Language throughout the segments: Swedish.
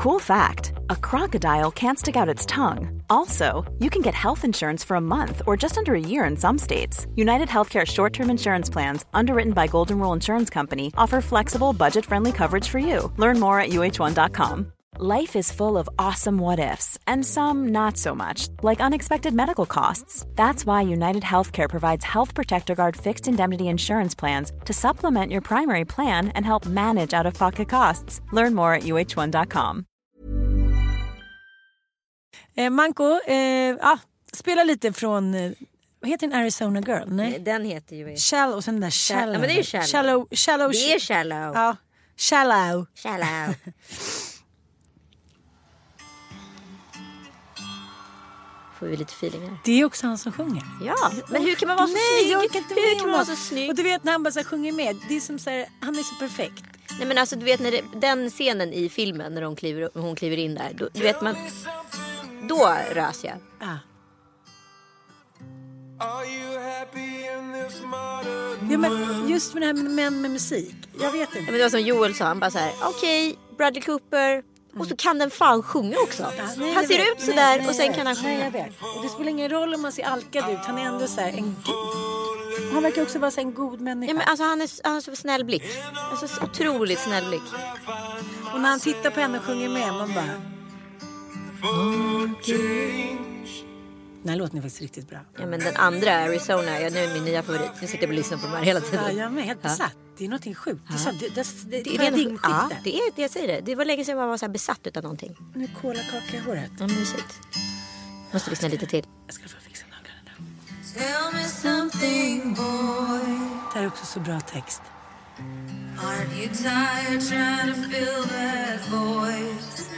Cool fact a crocodile can't stick out its tongue. Also, you can get health insurance for a month or just under a year in some states. United Healthcare short term insurance plans, underwritten by Golden Rule Insurance Company, offer flexible, budget friendly coverage for you. Learn more at uh1.com. Life is full of awesome what ifs, and some not so much, like unexpected medical costs. That's why United Healthcare provides Health Protector Guard fixed indemnity insurance plans to supplement your primary plan and help manage out of pocket costs. Learn more at uh1.com. Eh, Manko, eh, ah, spela lite från, eh, vad heter den, Arizona Girl? Nej. Den heter ju... Shallow och sen den där shallow. Ja, men det är ju shallow. Shallow. shallow Det är shallow. Ja, shallow. Shallow. Får vi lite feeling här. Det är också han som sjunger. Ja, men hur kan man vara så Nej, snygg? jag orkar inte hur kan man vara så snygg? Och du vet när han bara så sjunger med. Det är som så här, han är så perfekt. Nej men alltså du vet när det, den scenen i filmen när hon kliver, hon kliver in där. Då, du vet man. Då rös jag. Ah. Ja, men just med det här med män med musik. Jag vet inte. men det var som Joel sa, han bara så här, okej, Bradley Cooper. Och så kan den fan sjunga också. Nej, han ser vet. ut sådär Nej, och sen kan han vet. Nej, jag sjunga. vet. Och det spelar ingen roll om man ser alkad ut. Han är ändå så här en... Han verkar också vara en god människa. Ja, men alltså, han, är, han har så snäll blick. Alltså, så otroligt snäll blick. Och när han tittar på henne och sjunger med, man bara... Den här låten är faktiskt riktigt bra. Ja, men den andra, Arizona, ja, nu är min nya favorit. Nu sitter jag och lyssnar på de här hela tiden. Ja, jag är med, helt Ja. besatt. Det är någonting sjukt. Det är, så, det, det, det, Det det är, ja, det är det jag säger det. Det var länge sedan jag var så här besatt utav någonting. Nu är kolakaka i håret. Ja, mysigt. Måste lyssna lite till. Jag ska få fixa naglarna nu. Det här är också så bra text. Aren't you tired trying to fill that voice?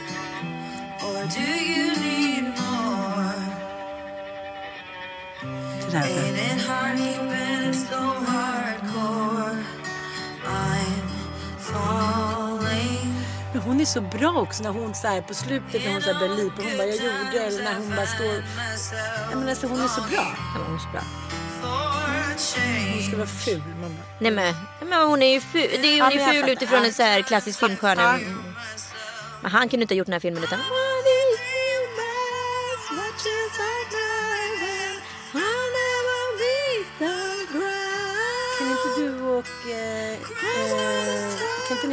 Or do you need more? It hard keeping it so hardcore? I'm falling. Men hon är så bra också när hon så här på slutet när hon så här börjar lipa. Hon bara jag gjorde eller när hon bara står. Ja, men alltså, hon är så bra. Ja, hon är så bra. Hon ska vara ful. Man bara, Nej men, men hon är ju ful, det är Ja, hon men är jag ful utifrån Ja. en så här klassisk filmstjärna. Mm. Men han kunde inte ha gjort den här filmen utan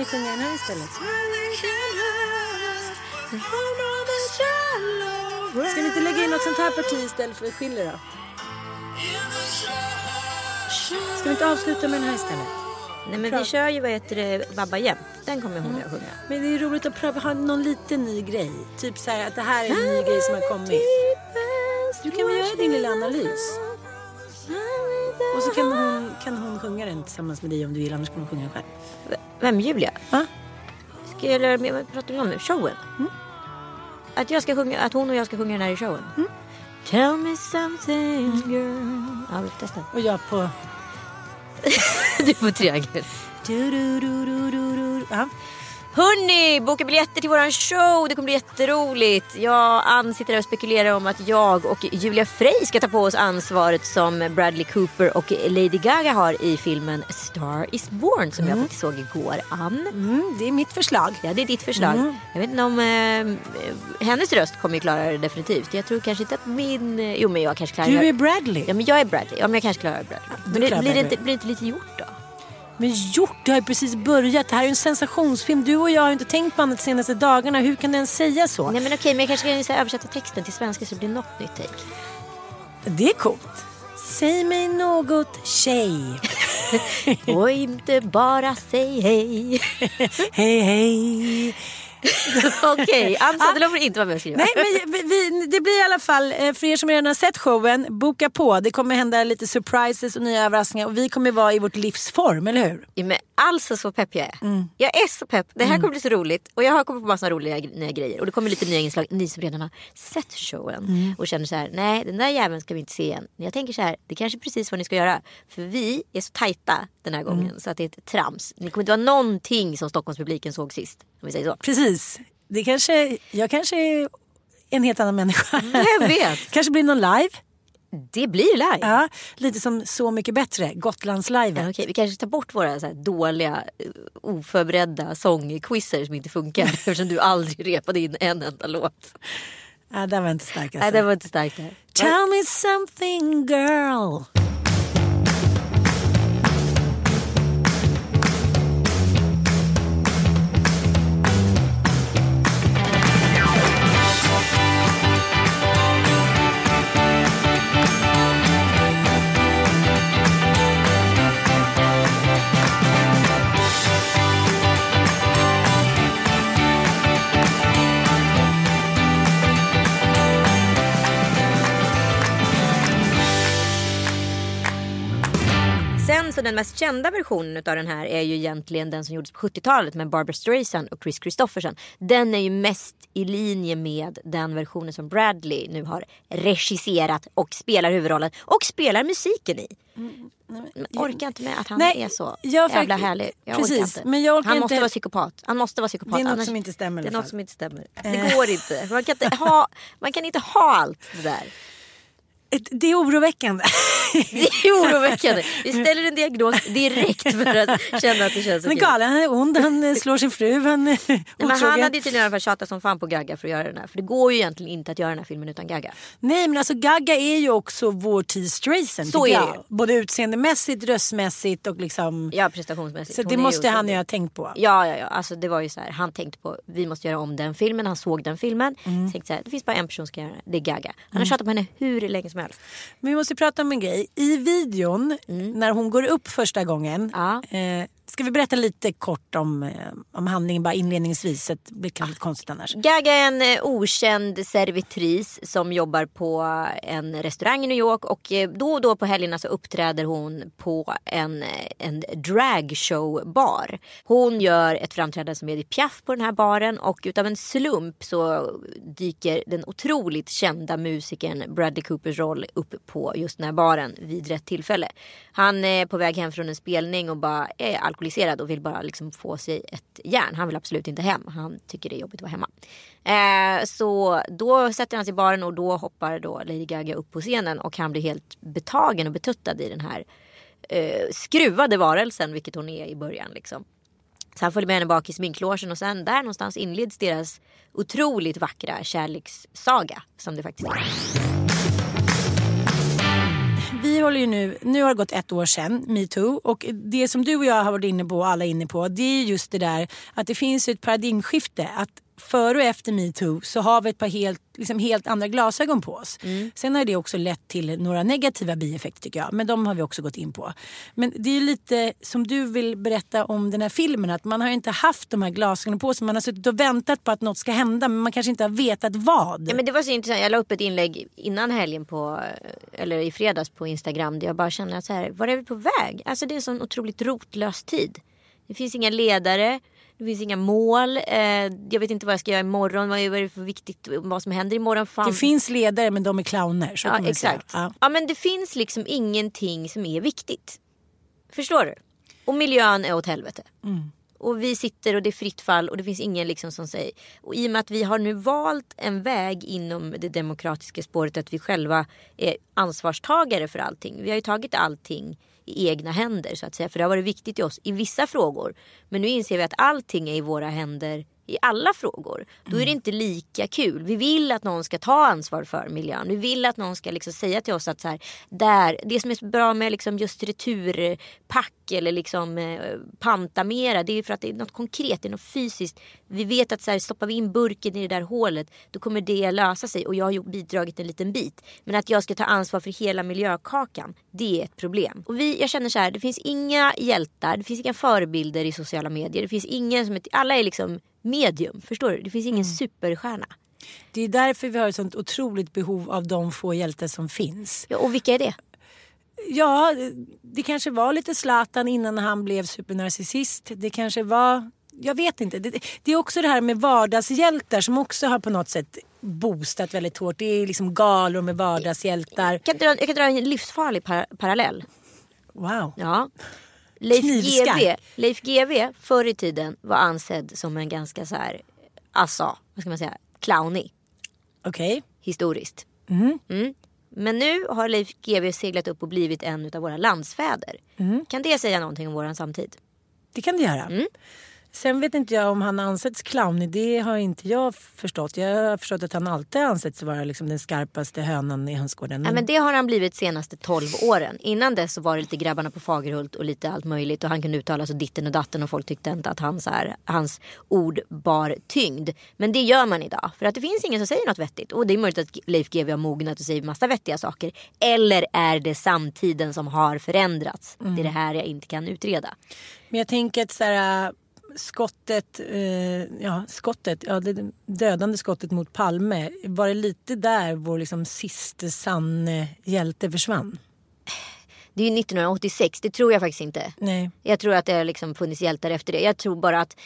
ni sjunga den här istället? Ska vi inte lägga in något sånt här parti istället för Schiller då? Ska vi inte avsluta med den här istället? Nej men vi kör ju vad heter det, Babba jämt. Den kommer hon att sjunga. Men det är roligt att pröva ha någon liten ny grej. Typ så här att det här är en ny grej som har kommit. Du kan väl göra din lilla analys? Och så kan hon, kan hon sjunga den tillsammans med dig om du vill, annars kan hon sjunga den själv. Vem Julia? Va? Ska jag lära mig, vad pratar vi om nu? Showen? Att, jag ska sjunga, att hon och jag ska sjunga den här i showen? Tell me something girl. Ja vi får testa. Och jag på... du får triangel. Du, du, du, du, du, du. Ja. Hörni, boka biljetter till våran show. Det kommer bli jätteroligt. Jag Ann sitter där och spekulerar om att jag och Julia Frey ska ta på oss ansvaret som Bradley Cooper och Lady Gaga har i filmen A Star Is Born som jag faktiskt såg igår. Ann? Mm, det är mitt förslag. Ja, det är ditt förslag. Jag vet inte om eh, hennes röst kommer ju klara det definitivt. Jag tror kanske inte att min... eh, Jo, men jag kanske klarar Du är Bradley. Ja, men jag är Bradley. Ja, men jag kanske klarar Bradley. du Men det, blir, det inte, blir det inte lite gjort då? Men gjort, det har ju precis börjat. Det här är ju en sensationsfilm. Du och jag har ju inte tänkt på annat de senaste dagarna. Hur kan den säga så? Nej, men okej, men jag kanske kan översätta texten till svenska så det blir något nytt take. Det är coolt. Säg mig något tjej. Och inte bara säg hej. hej hej. Okej, Ann Söderlund får inte vara med och skriva. Nej, men vi, det blir i alla fall, eh, för er som redan har sett showen, boka på. Det kommer hända lite surprises och nya överraskningar och vi kommer vara i vårt livs form, eller hur? Ja, men alltså så pepp jag är. Jag är så pepp. Det här kommer bli så roligt. Och jag har kommit på massa roliga nya grejer. Och det kommer lite nya inslag. Ni som redan har sett showen och känner så här, nej den där jäveln ska vi inte se igen. Men jag tänker så här, det är kanske är precis vad ni ska göra. För vi är så tajta den här gången så att det är ett trams. Det kommer inte vara någonting som Stockholmspubliken såg sist. Om vi säger så. Precis. Det kanske, jag kanske är en helt annan människa. Vem vet? kanske blir någon live. Det blir live. Ja, lite som Så mycket bättre, Gotlandslive. Ja, okej, vi kanske tar bort våra så dåliga, eh, oförberedda sångquizzer som inte funkar eftersom du aldrig repade in en enda låt. Ja, det var inte starkt. Nej, Alltså. det var inte starkt där. Tell me something girl. Sen så den mest kända versionen av den här är ju egentligen den som gjordes på 70-talet med Barbara Streisand och Chris Christopherson. Den är ju mest i linje med den versionen som Bradley nu har regisserat och spelar huvudrollen och spelar musiken i. Men orkar inte med att han Nej, är så jag jävla härlig. Jag precis, men jag orkar han inte- måste vara psykopat. Han måste vara psykopat. Det är något annars- som inte stämmer Det är något som inte stämmer. Eh. Det går inte. Man kan inte ha, man kan inte ha allt det där. Det är oroväckande. Det är oroväckande. Vi ställer en diagnos direkt för att känna att det känns Han är okej. galen, han är ond, han slår sin fru, han är Nej, men han hade ju tydligen i alla fall tjatat som fan på Gaga för att göra den här. För det går ju egentligen inte att göra den här filmen utan Gaga. Nej men alltså Gaga är ju också vår tids Streisand. Så är det. Både utseendemässigt, röstmässigt och liksom. Ja prestationsmässigt. så Hon det måste han ju ha tänkt på. Ja, ja, ja. Alltså, det var ju så här, han tänkte på vi måste göra om den filmen. Han såg den filmen. Mm. Tänkte så här, det finns bara en person som ska göra det. Det är Gaga. Han har tjatat på henne hur länge som helst. Men vi måste prata om en grej. I videon, när hon går upp första gången. Mm. Ja. Eh, ska vi berätta lite kort om, eh, om handlingen bara inledningsvis? Så det blir kanske lite konstigt annars. Gaga är en eh, okänd servitris som jobbar på eh, en restaurang i New York och då och då på helgerna så uppträder hon på en, en dragshowbar. Hon gör ett framträdande som Edith Piaf på den här baren och utav en slump så dyker den otroligt kända musikern Bradley Coopers roll upp på just den här baren vid rätt tillfälle. Han är på väg hem från en spelning och bara är alkoholiserad och vill bara liksom få sig ett järn. Han vill absolut inte hem. Han tycker det är jobbigt att vara hemma. Eh, så då sätter han sig i baren och då hoppar då Lady Gaga upp på scenen och han blir helt betagen och betuttad i den här eh, skruvade varelsen, vilket hon är i början. Liksom. Så han följer med henne bak i sminklogen och sen där någonstans inleds deras otroligt vackra kärlekssaga som det faktiskt är. Vi håller ju nu, nu har det gått ett år sedan, metoo. Och det som du och jag har varit inne på och alla är inne på det är just det där att det finns ett paradigmskifte. Att före och efter metoo så har vi ett par helt, liksom helt andra glasögon på oss. Sen har det också lett till några negativa bieffekter tycker jag. Men de har vi också gått in på. Men det är lite som du vill berätta om den här filmen. Att man har inte haft de här glasögonen på sig. Man har suttit och väntat på att något ska hända men man kanske inte har vetat vad. Ja, men det var så intressant. Jag la upp ett inlägg innan helgen på, eller i fredags på Instagram där jag bara känner att så här, var är vi på väg? Alltså det är en sån otroligt rotlös tid. Det finns inga ledare, det finns inga mål. Eh, jag vet inte vad jag ska göra imorgon, vad är det för viktigt, vad som händer imorgon. Fan. Det finns ledare men de är clowner. Så ja, exakt. Ja. Ja. men det finns liksom ingenting som är viktigt. Förstår du? Och miljön är åt helvete. Och vi sitter och det är fritt fall och det finns ingen liksom som säger. Och i och med att vi har nu valt en väg inom det demokratiska spåret att vi själva är ansvarstagare för allting. Vi har ju tagit allting i egna händer så att säga. För det har varit viktigt i oss i vissa frågor. Men nu inser vi att allting är i våra händer i alla frågor. Då är det inte lika kul. Vi vill att någon ska ta ansvar för miljön. Vi vill att någon ska liksom säga till oss att så här, där, det som är så bra med liksom just returpack eller liksom eh, panta mera. Det är för att det är något konkret, det är något fysiskt. Vi vet att så här, stoppar vi in burken i det där hålet då kommer det lösa sig och jag har bidragit en liten bit. Men att jag ska ta ansvar för hela miljökakan, det är ett problem. Och vi, jag känner så här, det finns inga hjältar, det finns inga förebilder i sociala medier. Det finns ingen som är, alla är liksom medium, förstår du? Det finns ingen superstjärna. Det är därför vi har ett sånt otroligt behov av de få hjältar som finns. Ja, och vilka är det? Ja, det kanske var lite Zlatan innan han blev supernarcissist. Det kanske var... Jag vet inte. Det, det är också det här med vardagshjältar som också har på något sätt boostat väldigt hårt. Det är liksom galor med vardagshjältar. Jag kan dra, jag kan dra en livsfarlig par, parallell. Wow. Ja. Leif. GW, Leif GW förr i tiden var ansedd som en ganska så här, alltså, vad ska man säga, clownig Okej. historiskt. Mm. Men nu har Leif GW seglat upp och blivit en av våra landsfäder. Mm. Kan det säga någonting om våran samtid? Det kan det göra. Mm. Sen vet inte jag om han ansetts clownig. Det har inte jag förstått. Jag har förstått att han alltid ansetts vara liksom den skarpaste hönan i hönsgården. Nej, men det har han blivit senaste 12 åren. Innan dess så var det lite grabbarna på Fagerhult och lite allt möjligt. Och han kunde uttala sig ditten och datten och folk tyckte inte att hans, här, hans ord bar tyngd. Men det gör man idag. För att det finns ingen som säger något vettigt. Och det är möjligt att Leif GW har mognat och säger massa vettiga saker. Eller är det samtiden som har förändrats? Det är det här jag inte kan utreda. Men jag tänker att så här, skottet, eh, ja, skottet, ja, det dödande skottet mot Palme. Var det lite där vår liksom siste sanne hjälte försvann? Det är ju 1986, det tror jag faktiskt inte. Nej. Jag tror att det har liksom funnits hjältar efter det. Jag tror bara att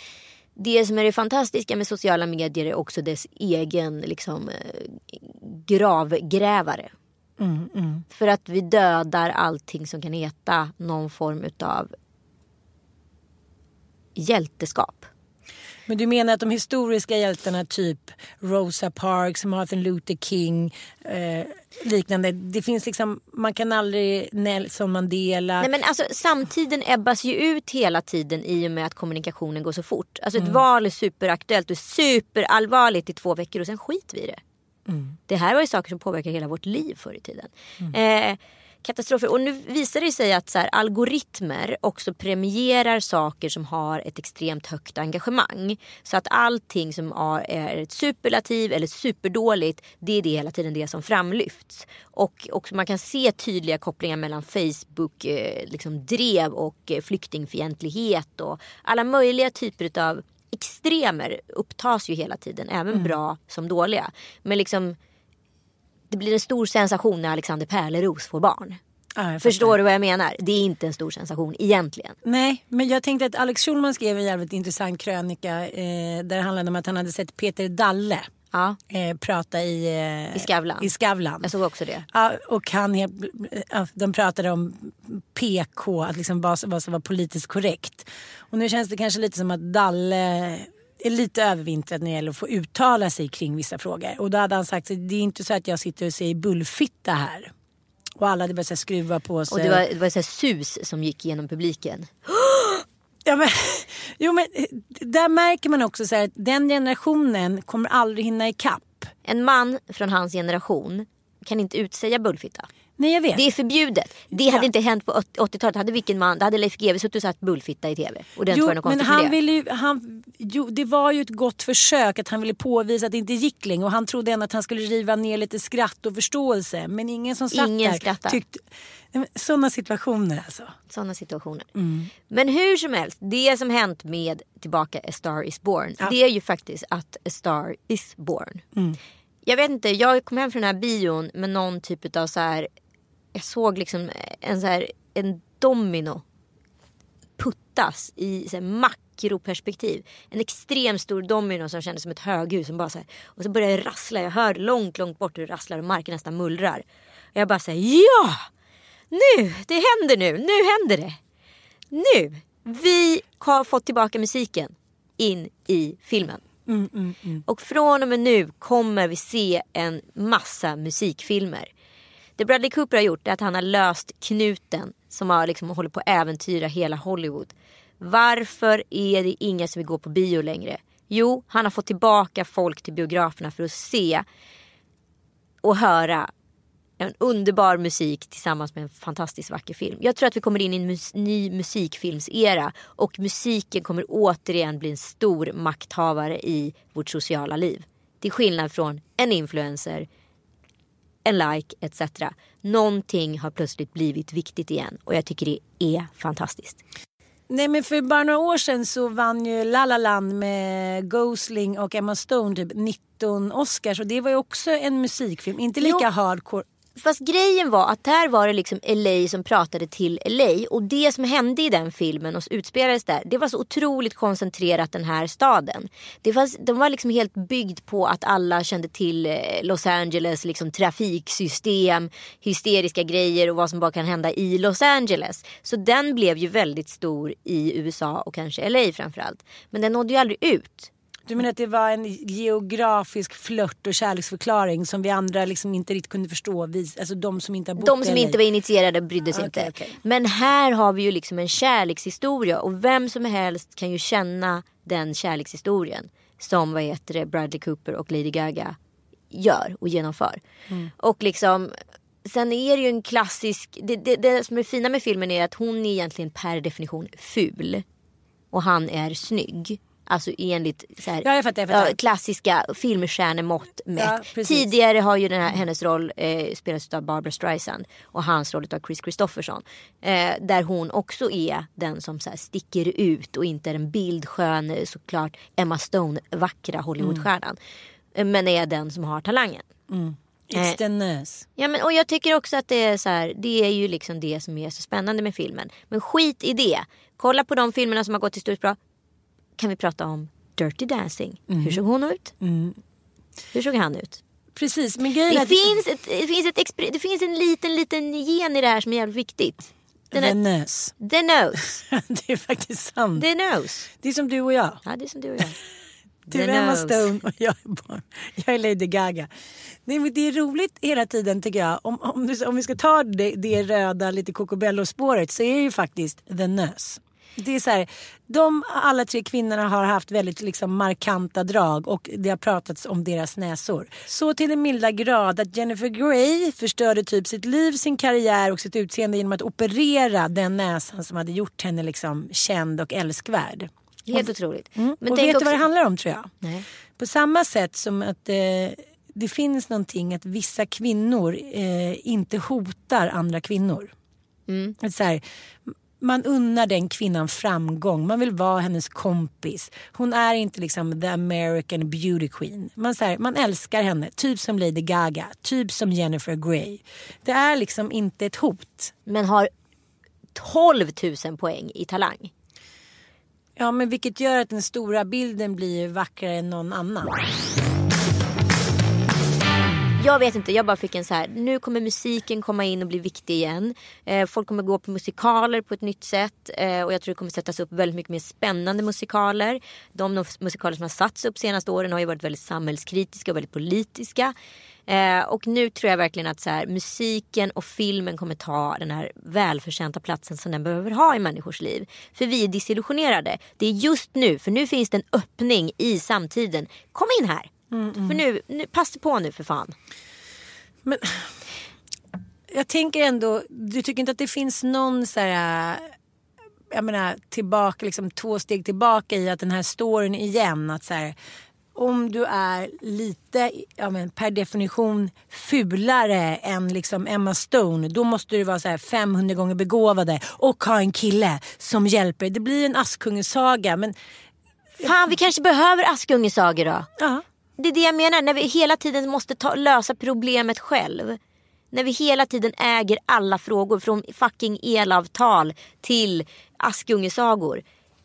det som är det fantastiska med sociala medier är också dess egen liksom, eh, gravgrävare. För att vi dödar allting som kan heta någon form utav hjälteskap. Men du menar att de historiska hjältarna typ Rosa Parks, Martin Luther King, eh, liknande. Det finns liksom, man kan aldrig Nelson Mandela. Nej, men alltså, samtiden ebbas ju ut hela tiden i och med att kommunikationen går så fort. Alltså ett val är superaktuellt och superallvarligt i två veckor och sen skiter vi i det. Det här var ju saker som påverkar hela vårt liv förr i tiden. Eh, katastrofer. Och nu visar det sig att så här, algoritmer också premierar saker som har ett extremt högt engagemang. Så att allting som är ett superlativ eller superdåligt det är det hela tiden det som framlyfts. Och, och man kan se tydliga kopplingar mellan Facebook eh, liksom drev och eh, flyktingfientlighet och alla möjliga typer av extremer upptas ju hela tiden. Även bra som dåliga. Men liksom det blir en stor sensation när Alexander Pärleros får barn. Ja, Förstår du vad jag menar? Det är inte en stor sensation egentligen. Nej, men jag tänkte att Alex Schulman skrev en jävligt intressant krönika eh, där det handlade om att han hade sett Peter Dalle Ja, eh, prata i, eh, I Skavlan. I Skavlan. jag såg också det. Ja, och han, ja, de pratade om PK, att liksom vad som var politiskt korrekt. Och nu känns det kanske lite som att Dalle är lite övervintrad när det gäller att få uttala sig kring vissa frågor. Och då hade han sagt att det är inte så att jag sitter och säger bullfitta här. Och alla hade börjat skruva på sig. Och det var, det var så sus som gick genom publiken. Ja, men, jo, men där märker man också så här att den generationen kommer aldrig hinna ikapp. En man från hans generation kan inte utsäga bullfitta. Nej, jag vet. Det är förbjudet. Det hade Ja. inte hänt på 80-talet. Hade vilken man, då hade Leif GW suttit och sagt bullfitta i tv. Och det inte Jo, något men han det. ville ju, han, jo, det var ju ett gott försök att han ville påvisa att det inte gick längre och han trodde ändå att han skulle riva ner lite skratt och förståelse. Men ingen som satt Ingen där skrattar. tyckte... Sådana situationer alltså. Sådana situationer. Mm. Men hur som helst, det som hänt med Tillbaka A Star Is Born. Ja. Det är ju faktiskt att A Star Is Born. Mm. Jag vet inte, jag kom hem från den här bion med någon typ av så här. Jag såg liksom en så här, en domino puttas i så här makroperspektiv. En extremt stor domino som kändes som ett höghus. Som bara så här, och så började det rassla. Jag hör långt, långt bort hur det rasslar och marken nästan mullrar. Och jag bara säger ja! Nu! Det händer nu! Nu händer det! Nu! Vi har fått tillbaka musiken in i filmen. Och från och med nu kommer vi se en massa musikfilmer. Det Bradley Cooper har gjort är att han har löst knuten som har liksom hållit på att äventyra hela Hollywood. Varför är det ingen som vill gå på bio längre? Jo, han har fått tillbaka folk till biograferna för att se och höra en underbar musik tillsammans med en fantastiskt vacker film. Jag tror att vi kommer in i en mus- ny musikfilmsera och musiken kommer återigen bli en stor makthavare i vårt sociala liv. Till skillnad från en influencer, en like etc. Någonting har plötsligt blivit viktigt igen och jag tycker det är fantastiskt. Nej men för bara några år sedan så vann ju La La Land med Gosling och Emma Stone typ 19 Oscars och det var ju också en musikfilm. Inte lika Jo. hardcore. Fast grejen var att där var det liksom LA som pratade till LA och det som hände i den filmen och utspelades där det var så otroligt koncentrerat den här staden. Det fanns, den var liksom helt byggd på att alla kände till eh, Los Angeles liksom trafiksystem, hysteriska grejer och vad som bara kan hända i Los Angeles. Så den blev ju väldigt stor i USA och kanske LA framförallt. Men den nådde ju aldrig ut. Du menar att det var en geografisk flört och kärleksförklaring som vi andra liksom inte riktigt kunde förstå? Vi, alltså de som inte har bott De som inte var initierade brydde sig Okej, inte. okej. Men här har vi ju liksom en kärlekshistoria och vem som helst kan ju känna den kärlekshistorien som vad heter det, Bradley Cooper och Lady Gaga gör och genomför. Mm. Och liksom Sen är det ju en klassisk, det, det, det som är fina med filmen är att hon är egentligen per definition ful. Och han är snygg. Alltså enligt så här, Ja, jag fattar, jag fattar. ja, klassiska filmstjärnemått mätt. Ja. Tidigare har ju den här, hennes roll eh, spelats av Barbara Streisand och hans roll av Chris Christopherson. Eh, där hon också är den som så här, sticker ut och inte är en bildskön eh, såklart Emma Stone vackra Hollywoodstjärnan. Eh, Men är den som har talangen. It's the nurse. Ja, men, och jag tycker också att det är så här, det är ju liksom det som är så spännande med filmen. Men skit i det. Kolla på de filmerna som har gått till stort bra. Kan vi prata om Dirty Dancing. Hur såg hon ut? Hur såg han ut? Precis, men grejen Det att finns, ett, det, finns ett det finns en liten, liten gen i det här som är jävligt viktigt. Den the nurse. the nose. det är faktiskt sant. The nose. Det är som du och jag. Ja, det är som du och jag. Du är Emma nose. Stone och jag är, barn. jag är Lady Gaga. Nej, men det är roligt hela tiden tycker jag. Om, om, om vi ska ta det, det röda lite Cocobello-spåret så är det ju faktiskt The Nurse. Det är så här, de alla tre kvinnorna har haft väldigt liksom markanta drag och det har pratats om deras näsor. Så till den milda grad att Jennifer Grey förstörde typ sitt liv, sin karriär och sitt utseende genom att operera den näsan som hade gjort henne liksom känd och älskvärd. Helt otroligt. Men och vet du också- vad det handlar om tror jag? Nej. På samma sätt som att eh, det finns någonting att vissa kvinnor eh, inte hotar andra kvinnor. Att så här, man unnar den kvinnan framgång. Man vill vara hennes kompis. Hon är inte liksom the American beauty queen. Man, så här, man älskar henne. Typ som Lady Gaga. Typ som Jennifer Grey. Det är liksom inte ett hot. Men har 12 000 poäng i talang. Ja men vilket gör att den stora bilden blir vackrare än någon annan. Jag vet inte, jag bara fick en så här. Nu kommer musiken komma in och bli viktig igen. Eh, folk kommer gå på musikaler på ett nytt sätt. Eh, och jag tror det kommer sättas upp väldigt mycket mer spännande musikaler. De de musikaler som har satts upp senaste åren har ju varit väldigt samhällskritiska och väldigt politiska. Eh, och nu tror jag verkligen att så här, musiken och filmen kommer ta den här välförtjänta platsen som den behöver ha i människors liv. För vi är desillusionerade. Det är just nu, för nu finns det en öppning i samtiden. Kom in här! För nu, nu, passa på nu för fan. Men jag tänker ändå, du tycker inte att det finns någon så här, äh, jag menar tillbaka, liksom två steg tillbaka i att den här storyn igen, att så här, om du är lite, ja men per definition fulare än liksom Emma Stone, då måste du vara så här 500 gånger begåvade och ha en kille som hjälper. Det blir en Askungesaga men Fan vi kanske behöver Askungesagor då. ja. Det är det jag menar, när vi hela tiden måste ta, lösa problemet själv. När vi hela tiden äger alla frågor från fucking elavtal till Askungesagor.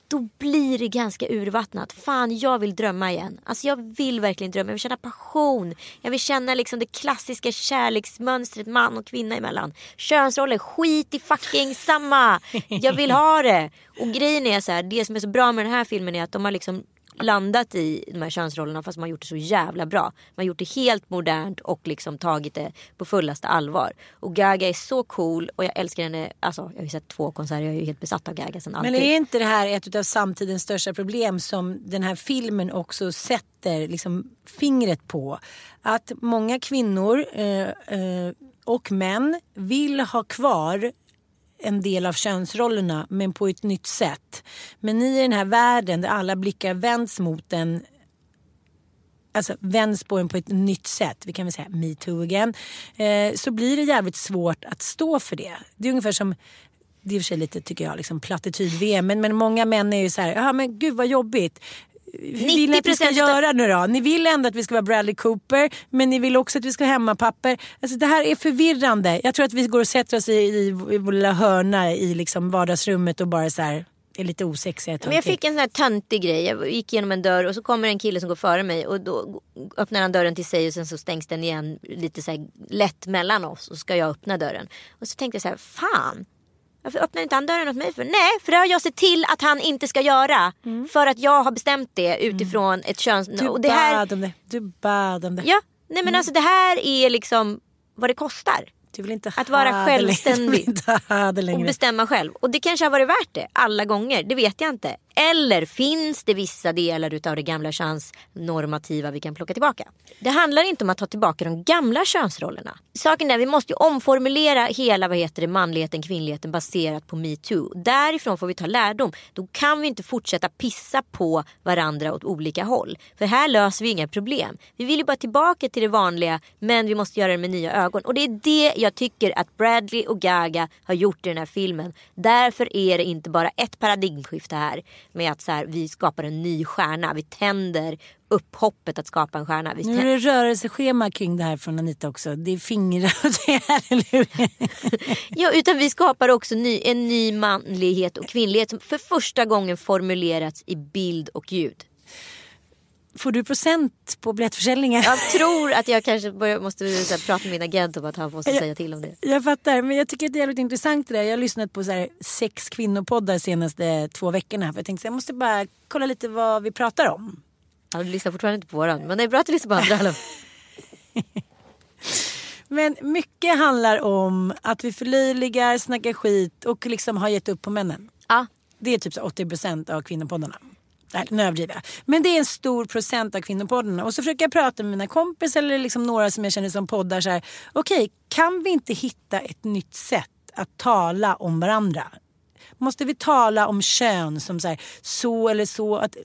Då blir det ganska urvattnat. Fan jag vill drömma igen. Alltså jag vill verkligen drömma. Jag vill känna passion. Jag vill känna liksom det klassiska kärleksmönstret man och kvinna emellan. Könsroller, skit i fucking samma. Jag vill ha det. Och grejen är så här, det som är så bra med den här filmen är att de har liksom landat i de här könsrollerna fast man har gjort det så jävla bra. Man har gjort det helt modernt och liksom tagit det på fullaste allvar. Och Gaga är så cool och jag älskar henne. Alltså jag har ju sett två konserter, jag är ju helt besatt av Gaga sen alltid. Men är inte det här ett av samtidens största problem som den här filmen också sätter liksom fingret på? Att många kvinnor eh, eh, och män vill ha kvar en del av könsrollerna men på ett nytt sätt. Men i den här världen där alla blickar vänds mot en alltså vänds på en på ett nytt sätt, vi kan väl säga metoo again, eh, så blir det jävligt svårt att stå för det. Det är ungefär som, det är i och för sig lite tycker jag, liksom plattityd-VM, men, men många män är ju så här, ja men gud vad jobbigt. Hur vill ni att vi ska 90% göra nu då? Ni vill ändå att vi ska vara Bradley Cooper men ni vill också att vi ska ha hemmapapper. Alltså det här är förvirrande. Jag tror att vi går och sätter oss i, i, i vår lilla hörna i liksom vardagsrummet och bara så här är lite osexiga Men jag fick en sån här töntig grej. Jag gick genom en dörr och så kommer en kille som går före mig och då öppnar han dörren till sig och sen så stängs den igen lite så lätt mellan oss och ska jag öppna dörren. Och så tänkte jag så här, fan. Varför öppnar inte han dörren åt mig för? Nej, för det har jag sett till att han inte ska göra. För att jag har bestämt det utifrån ett köns... Du och det här, bad om det. Du bad om det. ja, nej men alltså det här är liksom vad det kostar. Du vill inte Att vara självständig. Och bestämma själv. Och det kanske har varit värt det alla gånger. Det vet jag inte. Eller finns det vissa delar utav det gamla könsnormativa vi kan plocka tillbaka? Det handlar inte om att ta tillbaka de gamla könsrollerna. Saken är vi måste ju omformulera hela vad heter det, manligheten, kvinnligheten baserat på metoo. Därifrån får vi ta lärdom. Då kan vi inte fortsätta pissa på varandra åt olika håll. För här löser vi inga problem. Vi vill ju bara tillbaka till det vanliga men vi måste göra det med nya ögon. Och det är det jag tycker att Bradley och Gaga har gjort i den här filmen. Därför är det inte bara ett paradigmskifte här med att så här, vi skapar en ny stjärna. Vi tänder upp hoppet att skapa en stjärna. Vi Nu är det rörelseschema kring det här från Anita också. Det är fingrar och det är luren. Ja, utan vi skapar också ny, en ny manlighet och kvinnlighet som för första gången formulerats i bild och ljud. Får du procent på biljettförsäljningen? Jag tror att jag kanske börjar, måste här, prata med min agent om att han måste säga till om det. Jag fattar, men jag tycker att det är jävligt intressant det där. Jag har lyssnat på så här sex kvinnopoddar de senaste två veckorna. För jag tänkte så jag måste bara kolla lite vad vi pratar om. Ja, du lyssnar fortfarande inte på våran, men det är bra att du lyssnar på andra. Men mycket handlar om att vi förlöjligar, snackar skit och liksom har gett upp på männen. Ja, Det är typ så 80% av kvinnopoddarna. Nej, nu överdriver jag. Men det är en stor procent av kvinnopoddarna. Och så försöker jag prata med mina kompisar eller liksom några som jag känner som poddar. så här, Okej, kan vi inte hitta ett nytt sätt att tala om varandra? Måste vi tala om kön som så, här, så eller så? Att,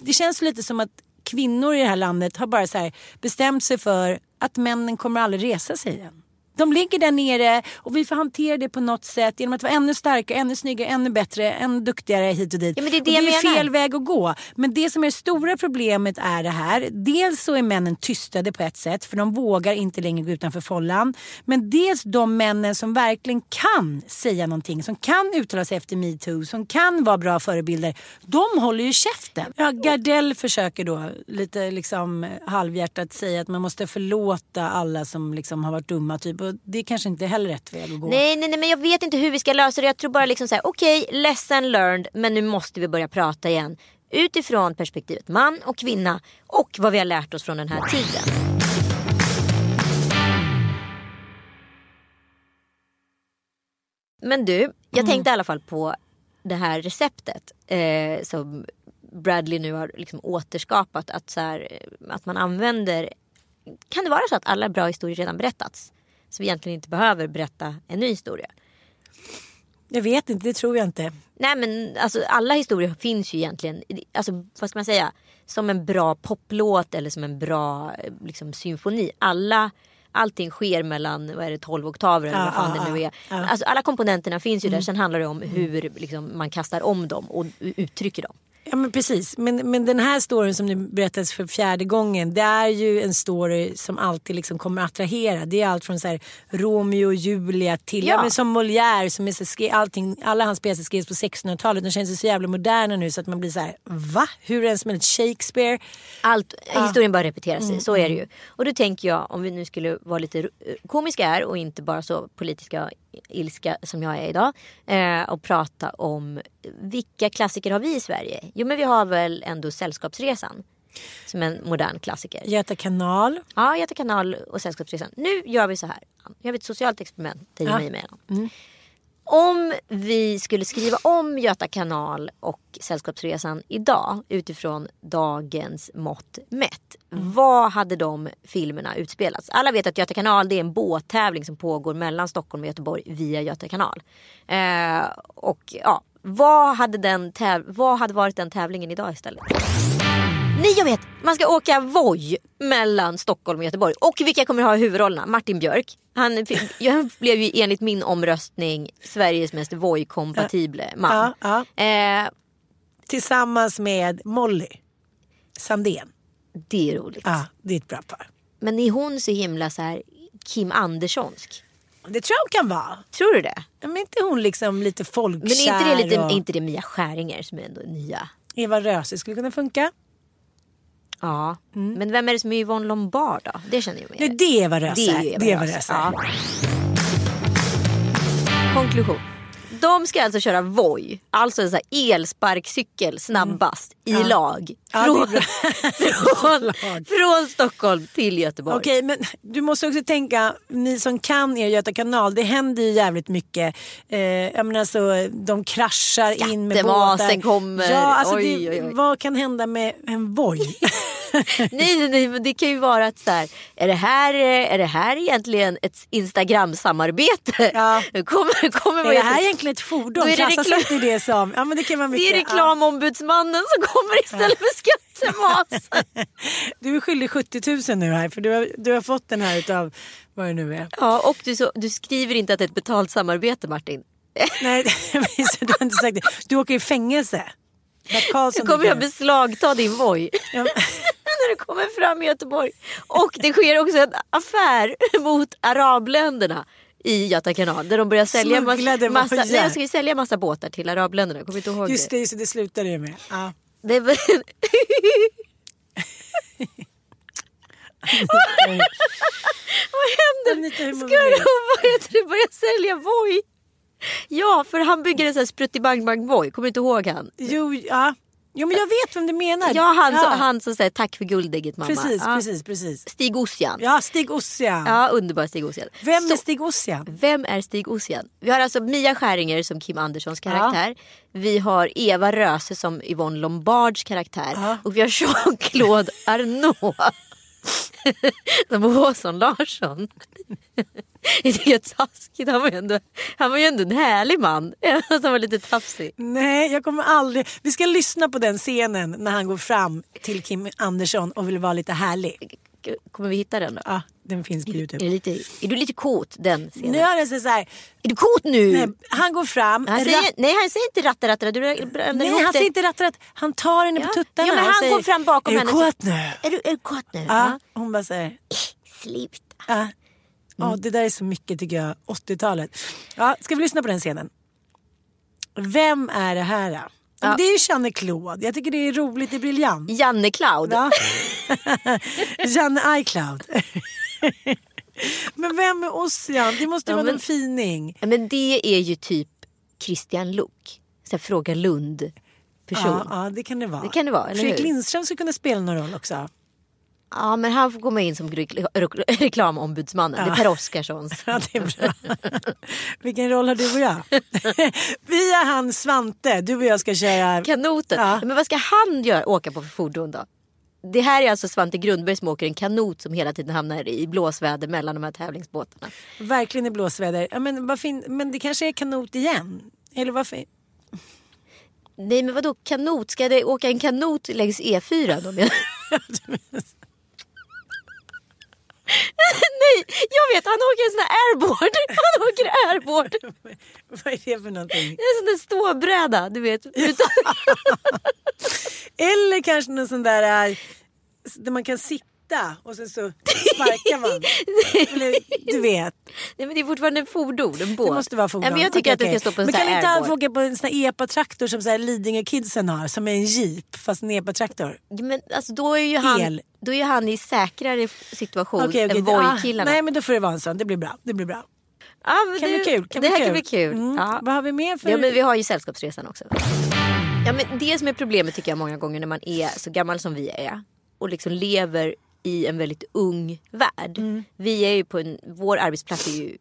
det känns lite som att kvinnor i det här landet har bara så här, bestämt sig för att männen kommer aldrig resa sig igen. De ligger där nere och vi får hantera det på något sätt genom att vara ännu starkare, ännu snyggare, ännu bättre, ännu duktigare hit och dit. Ja, men det är det och det är fel väg att gå. Men det som är det stora problemet är det här. Dels så är männen tystade på ett sätt för de vågar inte längre gå utanför follan. Men dels de männen som verkligen kan säga någonting, som kan uttala sig efter metoo, som kan vara bra förebilder. De håller ju käften. Ja, Gardell försöker då lite liksom halvhjärtat säga att man måste förlåta alla som liksom har varit dumma. Typ. Och det är kanske inte heller rätt väg att gå. nej, nej, nej, men jag vet inte hur vi ska lösa det. Jag tror bara liksom så här, okej, lesson learned, men nu måste vi börja prata igen. Utifrån perspektivet man och kvinna och vad vi har lärt oss från den här tiden. Men du, jag tänkte i alla fall på det här receptet eh, som Bradley nu har liksom återskapat. Att, så här, eh, att man använder... Kan det vara så att alla bra historier redan berättats? Så vi egentligen inte behöver berätta en ny historia. Jag vet inte, det tror jag inte. Nej men alltså alla historier finns ju egentligen, alltså vad ska man säga, som en bra poplåt eller som en bra eh, liksom, symfoni. Alla, allting sker mellan, vad är det, 12 oktaver eller Ja, vad fan ja, det nu är. ja, ja. Alltså alla komponenterna finns ju där, sen handlar det om hur liksom, man kastar om dem och uttrycker dem. Ja men precis. Men, men den här storyn som nu berättas för fjärde gången. Det är ju en story som alltid liksom kommer attrahera. Det är allt från så här Romeo och Julia till ja. Ja. men som Molière. Som är så skri- allting, alla hans pjäser skrevs på 1600-talet. De känns så jävla moderna nu så att man blir så här: va? Hur ens med ett Shakespeare? Allt, Historien bara repeterar Mm, sig, så är det ju. Och då tänker jag, om vi nu skulle vara lite eh, komiska här och inte bara så politiska ilska som jag är idag. Eh, och prata om vilka klassiker har vi i Sverige? Jo men vi har väl ändå Sällskapsresan. Som en modern klassiker. Göta kanal. Ja, Göta kanal och Sällskapsresan. Nu gör vi så här. Nu gör vi ett socialt experiment, dig och Ja. mig emellan. Om vi skulle skriva om Göta kanal och Sällskapsresan idag utifrån dagens mått mätt. Vad hade de filmerna utspelats? Alla vet att Göta kanal det är en båttävling som pågår mellan Stockholm och Göteborg via Göta kanal. Eh, och ja, vad hade, den vad hade varit den tävlingen idag istället? Nej jag vet, man ska åka Voi mellan Stockholm och Göteborg. Och vilka kommer ha huvudrollerna? Martin Björk. Han, jag blev ju enligt min omröstning Sveriges mest Voi-kompatible man. Ja, ja. Eh, Tillsammans med Molly Sandén. det är roligt. Ja, det är ett bra par. Men är hon så himla så här Kim Anderssonsk? Det tror jag hon kan vara. Tror du det? Men är inte hon liksom lite folkkär? Men är inte det, lite, och... är inte det Mia Skäringer som är ändå nya? Eva Röse skulle kunna funka. Ja. Men vem är det som är Yvonne Lombard då? Det känner jag med. det är Eva Röse. Det är Eva Röse. Konklusion. De ska alltså köra Voi, alltså en sån här elsparkcykel snabbast i lag. Mm. Ja, Från, från, från Stockholm till Göteborg. Okej, men du måste också tänka, ni som kan er Göta kanal, det händer ju jävligt mycket. Eh, jag menar så, de kraschar in med båtar. kommer. Ja, alltså Oj, det, oj, oj. Vad kan hända med en Voi? Nej, nej, men det kan ju vara att så här, är det här, är det här egentligen ett Instagram-samarbete? Ja. Kommer, kommer är det här egentligen ett fordon? Då är det Klassas reklam- inte det som... Ja, men det kan vara Det är reklamombudsmannen som kommer istället för skattemasen. Du är skyldig 70 000 nu här för du har, du har fått den här utav vad det nu är. Ja, och du, så, du skriver inte att det är ett betalt samarbete Martin. Nej, du har inte sagt det. Du åker i fängelse. Nu kommer jag beslagta din Voi. Ja, när du kommer fram i Göteborg. Och det sker också en affär mot arabländerna i Göta kanal. Där de börjar sälja massa, massa, nej, de ska ju sälja massa båtar till arabländerna. Kommer inte ihåg Just det. just det, det slutade det med. Ja. det väl- Vad händer? Ska de börja sälja Voi? Ja, för han bygger en sån här spruttibang-bang-Voi. Kommer du inte ihåg han? Jo, ja. Jo, men jag vet vem du menar. Ja, han, Som, han som säger tack för guldägget mamma. Precis, ja. precis, precis. Stig Ossian. Ja, Stig Ossian. Ja, underbar Stig Ossian. Vem Så- är Stig Ossian? Vem är Stig Ossian? Vi har alltså Mia Skäringer som Kim Anderssons karaktär. Vi har Eva Röse som Yvonne Lombards karaktär. Ja. Och vi har Jean-Claude Arnault. som Åson Larsson. Det är taskigt. Han var, ju ändå, han var ju ändå en härlig man. Han var lite tafsig. Nej, jag kommer aldrig... Vi ska lyssna på den scenen när han går fram till Kim Andersson och vill vara lite härlig. Kommer vi hitta den då? Ja, den finns på Är, Youtube. det lite, är du lite kåt den scenen? Nu är det så här, Är du kåt nu? nej, han går fram. han säger, ratt- nej han säger inte ratta ratta. Du nej, han säger inte ratt, ratt. Han tar henne på Ja. tuttarna. Ja, men han säger, går fram bakom är henne du så- kåt nu? Är du, är du kåt nu? Ja. Hon bara säger, Sluta. ja. Ja, det där är så mycket tycker jag, 80-talet. Ja, ska vi lyssna på den scenen? Vem är det här? Då? Ja. Det är ju Janne Claude. Jag tycker det är roligt, det är briljant. Janne Cloud. Ja. Janne iCloud. men vem är Ossian? Det måste Ja, vara men- någon fining. Men det är ju typ Christian Luuk. Så Fråga Lund person. Ja, Ja, det kan det vara. Det kan det vara, Fredrik? Lindström skulle kunna spela någon roll också. Men han får komma in som rekl- rekl- reklamombudsmannen. Det är Per Oscarssons. Ja, det är bra. Vilken roll har du och jag? Vi är han Svante. Du och jag ska köra... Kanoten. Ja. Men vad ska han göra, åka på för fordon då? Det här är alltså Svante Grundberg som åker en kanot som hela tiden hamnar i blåsväder mellan de här tävlingsbåtarna. Verkligen i blåsväder. Ja, men, vad fin... men det kanske är kanot igen? Eller varför? Nej men vadå kanot? Ska det åka en kanot längs E4 då? Nej, jag vet han åker en sån här airboard. Han åker airboard. vad är det för någonting? Det är en sån där ståbräda, du vet. Utan... Eller kanske någon sån där äh, där man kan sitta och sen så sparkar man. Eller, du vet. Nej men det är fortfarande en fordon, en båt. Det måste vara fordon. Ja, men jag tycker Okej, att det ska stå på en Men kan här inte han få åka på en sån här epa-traktor som så här Lidingö-kidsen har? Som är en jeep fast en epa-traktor. Men alltså då är ju han, El. då är han i säkrare situation Okej, okej. än Ah, Voi-killarna. nej men då får det vara en sån. Det blir bra. Det blir bra. men Kan det, bli kul. Kan det bli här kul. kan bli kul. Mm. Ja. Vad har vi mer för... Ja men vi har ju Sällskapsresan också. Ja men det som är problemet tycker jag många gånger när man är så gammal som vi är och liksom lever i en väldigt ung värld. Mm. Vi är ju på en, vår arbetsplats är ju,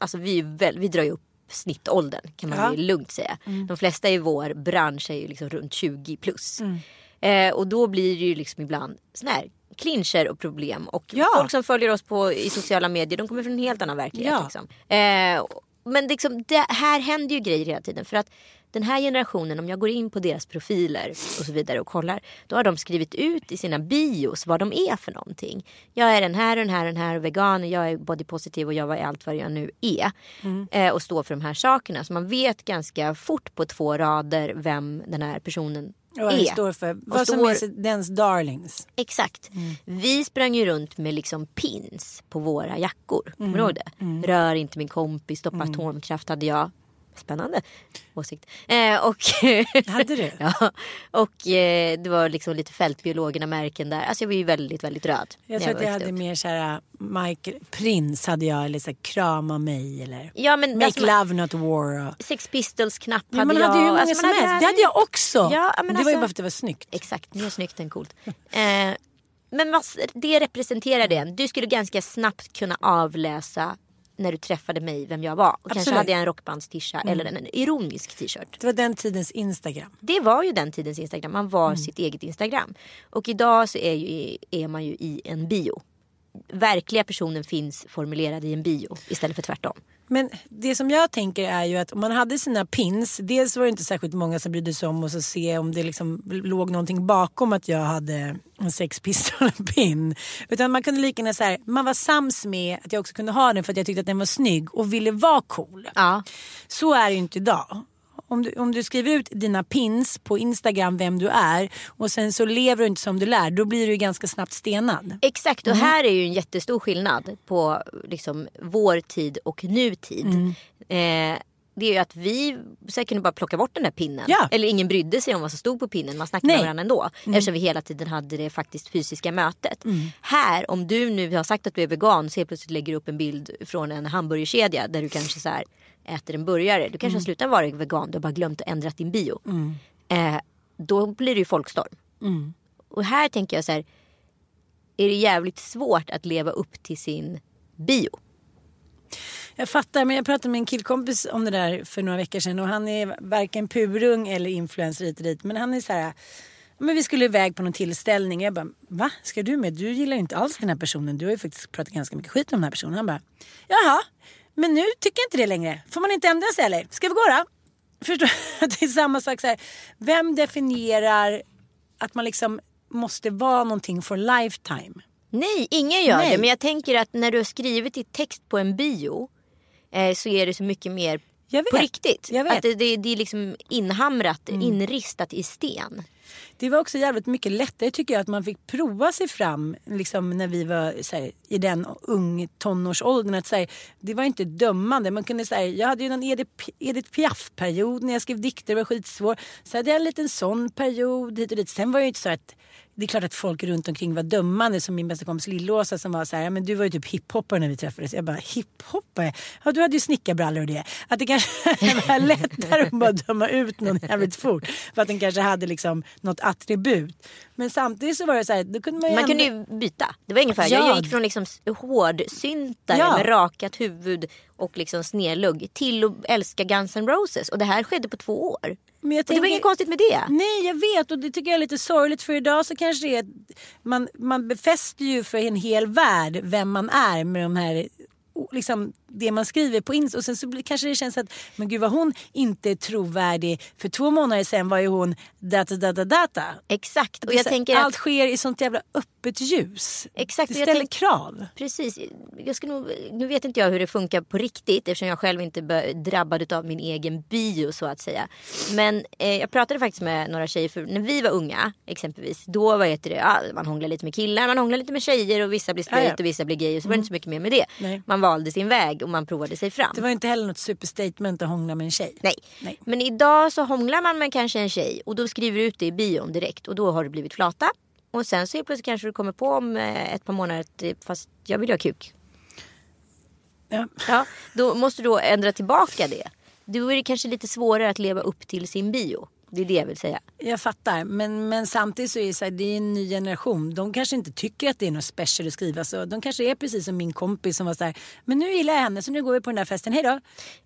alltså vi, väl, vi drar ju upp snittåldern kan man Ja. Mm. ju lugnt säga. De flesta i vår bransch är ju liksom runt 20 plus. Mm. Eh, och då blir det ju liksom ibland sån här clincher och problem. Och Ja. folk som följer oss på, i sociala medier de kommer från en helt annan verklighet. Ja. Liksom. Eh, men liksom, det, här händer ju grejer hela tiden. För att den här generationen, om jag går in på deras profiler och så vidare och kollar. Då har de skrivit ut i sina bios vad de är för någonting. Jag är den här och den här och den här vegan. Jag är body positive och jag är allt vad jag nu är. Eh, och står för de här sakerna. Så man vet ganska fort på två rader vem den här personen Och vad är. står för. Vad som står- är dens darlings. Exakt. Mm. Vi sprang ju runt med liksom pins på våra jackor. Kommer Mm. du ihåg det? Rör inte min kompis, stoppa atomkraft hade jag Spännande åsikt. Eh, och Hade du? ja, och eh, det var liksom lite fältbiologerna-märken där. Alltså jag var ju väldigt, väldigt röd. Jag tror att jag hade upp. mer såhär Michael Prince hade jag eller så här, krama mig eller Ja, men Make alltså, love not war. Och... Sex Pistols-knapp Ja, hade man jag. hade ju hur många Alltså, som man hade- helst. Det hade jag också. Ja, men det var alltså- ju bara för att det var snyggt. Exakt, mer snyggt än coolt. Eh, men vad, det representerar det. Du skulle ganska snabbt kunna avläsa när du träffade mig vem jag var. Och kanske hade jag en rockbandstisha eller en ironisk t-shirt. Det var den tidens Instagram. Det var ju den tidens Instagram. Man var Mm. sitt eget Instagram. Och idag så är, ju, är man ju i en bio. Verkliga personen finns formulerad i en bio istället för tvärtom. Men det som jag tänker är ju att om man hade sina pins. Dels var det inte särskilt många som brydde sig om att så se om det liksom låg någonting bakom att jag hade en Sex Pistols-pin. Utan man kunde lika gärna så här, man var sams med att jag också kunde ha den för att jag tyckte att den var snygg och ville vara cool. Ja, Så är det ju inte idag. Om du, om du skriver ut dina pins på Instagram vem du är och sen så lever du inte som du lär då blir du ju ganska snabbt stenad. exakt. Mm. Och här är ju en jättestor skillnad på liksom, vår tid och nutid. Mm. Eh, det är ju att vi så kunde bara plocka bort den där pinnen. Ja. Eller ingen brydde sig om vad som stod på pinnen. Man snackade Nej. med varandra ändå. Eftersom vi hela tiden hade det faktiskt fysiska mötet. Här, om du nu har sagt att du är vegan så helt plötsligt lägger du upp en bild från en hamburgerkedja där du kanske så här, äter en burgare. Du kanske har slutat vara vegan, du har bara glömt att ändra din bio. Eh, då blir det ju folkstorm. Och här tänker jag så här, är det jävligt svårt att leva upp till sin bio. Jag fattar men jag pratade med en killkompis om det där för några veckor sedan och han är varken purung eller influencer hit och dit men han är så här men vi skulle iväg på någon tillställning. Jag bara, va? Ska du med? Du gillar ju inte alls den här personen. Du har ju faktiskt pratat ganska mycket skit om den här personen. Han bara, jaha, men nu tycker jag inte det längre. Får man inte ändra sig eller? Ska vi gå då? Förstår? Det är samma sak så här. Vem definierar att man liksom måste vara någonting for lifetime? Nej, ingen gör Nej. det. Men jag tänker att när du har skrivit i text på en bio eh, så är det så mycket mer Jag vet. på riktigt. Jag vet. Att det, det, det är liksom inhamrat, inristat i sten. Det var också jävligt mycket lättare tycker jag att man fick prova sig fram liksom, när vi var här, i den ung tonårsåldern. Att, så här, det var inte dömande. Man kunde, så här, jag hade ju en Edith, Edith Piaf-period när jag skrev dikter. Det var skitsvår. Så hade jag en liten sån period hit och dit. Sen var det ju inte så att det är klart att folk runt omkring var dömande som min bästa kompis Lillåsa som var så här, ja, men du var ju typ hiphoppare när vi träffades. Jag bara hiphoppare? Ja du hade ju snickarbrallor och det. Att det kanske var lättare att bara döma ut någon jävligt fort. För att den kanske hade liksom något attribut. Men samtidigt så var det så här, då kunde man ju Man kunde ändå- ju byta. Det var ingen fara. Ja. Jag gick från liksom hårdsyntare Ja. med rakat huvud och liksom snedlugg till att älska Guns N' Roses. Och det här skedde på två år. Men jag Och det var tänker- inget konstigt med det. Nej jag vet och det tycker jag är lite sorgligt för idag så kanske det är man, man befäster ju för en hel värld vem man är med de här liksom det man skriver på Insta och sen så blir, kanske det känns att men gud vad hon inte är trovärdig för två månader sedan var ju hon data data data. Exakt. Och jag så- tänker Allt att... sker i sånt jävla öppet ljus. Exakt, Det ställer tänk- krav. Precis. Jag ska nog, nu vet inte jag hur det funkar på riktigt eftersom jag själv inte är drabbad av min egen bio så att säga. Men eh, jag pratade faktiskt med några tjejer för när vi var unga exempelvis. Då vad heter det, ja, man hånglar lite med killar, man hånglar lite med tjejer och vissa blir straight Ja, ja. och vissa blir gay och så var det inte så mycket mer med det. Nej. Man valde sin väg och man provade sig fram. Det var inte heller något superstatement att hångla med en tjej. Nej. Nej. men idag så hånglar man med kanske en tjej och då skriver du ut det i bion direkt och då har du blivit flata. Och sen så plötsligt kanske du kommer på om eh, ett par månader att eh, fast jag vill ha kuk. Ja. Ja, då måste du då ändra tillbaka det. Då är det kanske lite svårare att leva upp till sin bio. Det är det jag vill säga. Jag fattar, men, men samtidigt så är det, så här, det är en ny generation. De kanske inte tycker att det är något special att skriva så. De kanske är precis som min kompis som var så här, men nu gillar jag henne så nu går vi på den där festen, hej då.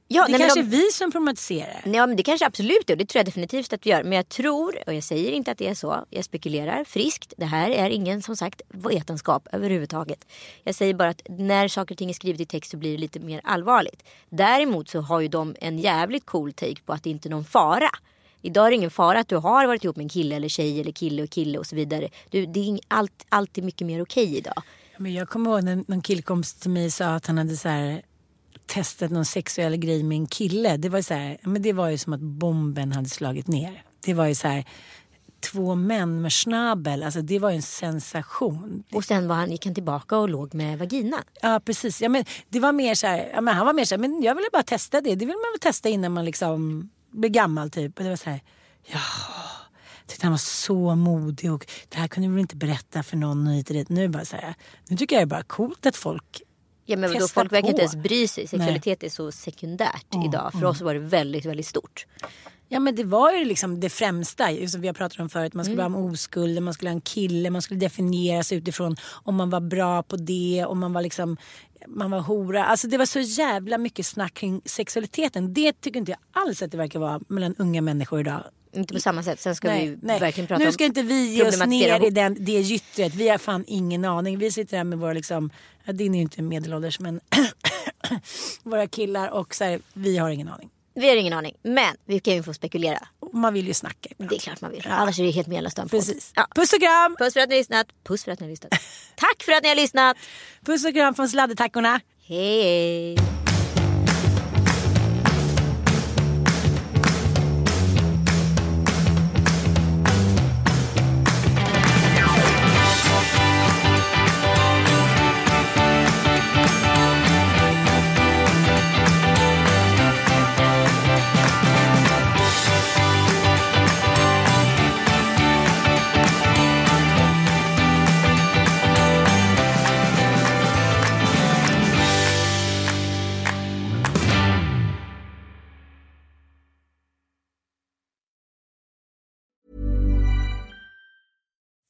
Ja, det nej, kanske de- är vi som problematiserar. Ja, men det kanske absolut är och det tror jag definitivt att vi gör. Men jag tror, och jag säger inte att det är så, jag spekulerar friskt. Det här är ingen som sagt vetenskap överhuvudtaget. Jag säger bara att när saker och ting är skrivet i text så blir det lite mer allvarligt. Däremot så har ju de en jävligt cool take på att det inte är någon fara. Idag är det ingen fara att du har varit ihop med en kille eller tjej eller kille och kille och så vidare. Du, det är ing- allt, alltid mycket mer okej idag. Men jag kommer ihåg när någon killkompis till mig sa att han hade så här, testat någon sexuell grej med en kille. Det var, så här, men det var ju som att bomben hade slagit ner. Det var ju så här, två män med schnabel. Alltså det var ju en sensation. Och sen var han, gick han tillbaka och låg med vagina. Ja precis. Ja, men det var mer så här, ja, men han var mer så här, men jag ville bara testa det. Det vill man väl testa innan man liksom blir gammal typ. Och det var så här, ja. Jag tyckte han var så modig och det här kunde vi väl inte berätta för någon och hit och dit. Nu, bara så här, nu tycker jag det är bara coolt att folk Ja, men då folk verkar inte ens bry sig. Sexualitet är så sekundärt idag. För oss var det väldigt, väldigt stort. Ja men det var ju liksom det främsta som vi har pratat om förut. Man skulle Mm. vara med oskulden, man skulle ha en kille, man skulle definieras utifrån om man var bra på det, om man var liksom man var hora. Alltså det var så jävla mycket snack kring sexualiteten. Det tycker inte jag alls att det verkar vara mellan unga människor idag. Inte på samma sätt. Sen ska Nej, vi nej. verkligen prata Nu ska om inte vi ge oss ner i den, det gyttret. Vi har fan ingen aning. Vi sitter här med våra, liksom, ja, din är ju inte medelålders men våra killar och så här, vi har ingen aning. Vi har ingen aning. Men vi kan ju få spekulera. Man vill ju snacka. ibland. Det är klart man vill. Annars är det helt meningslöst. att. Precis. Ja. Puss och kram! Puss för att ni har lyssnat. Puss för att ni har lyssnat. Tack för att ni har lyssnat. Puss och kram från sladdetackorna. Hej.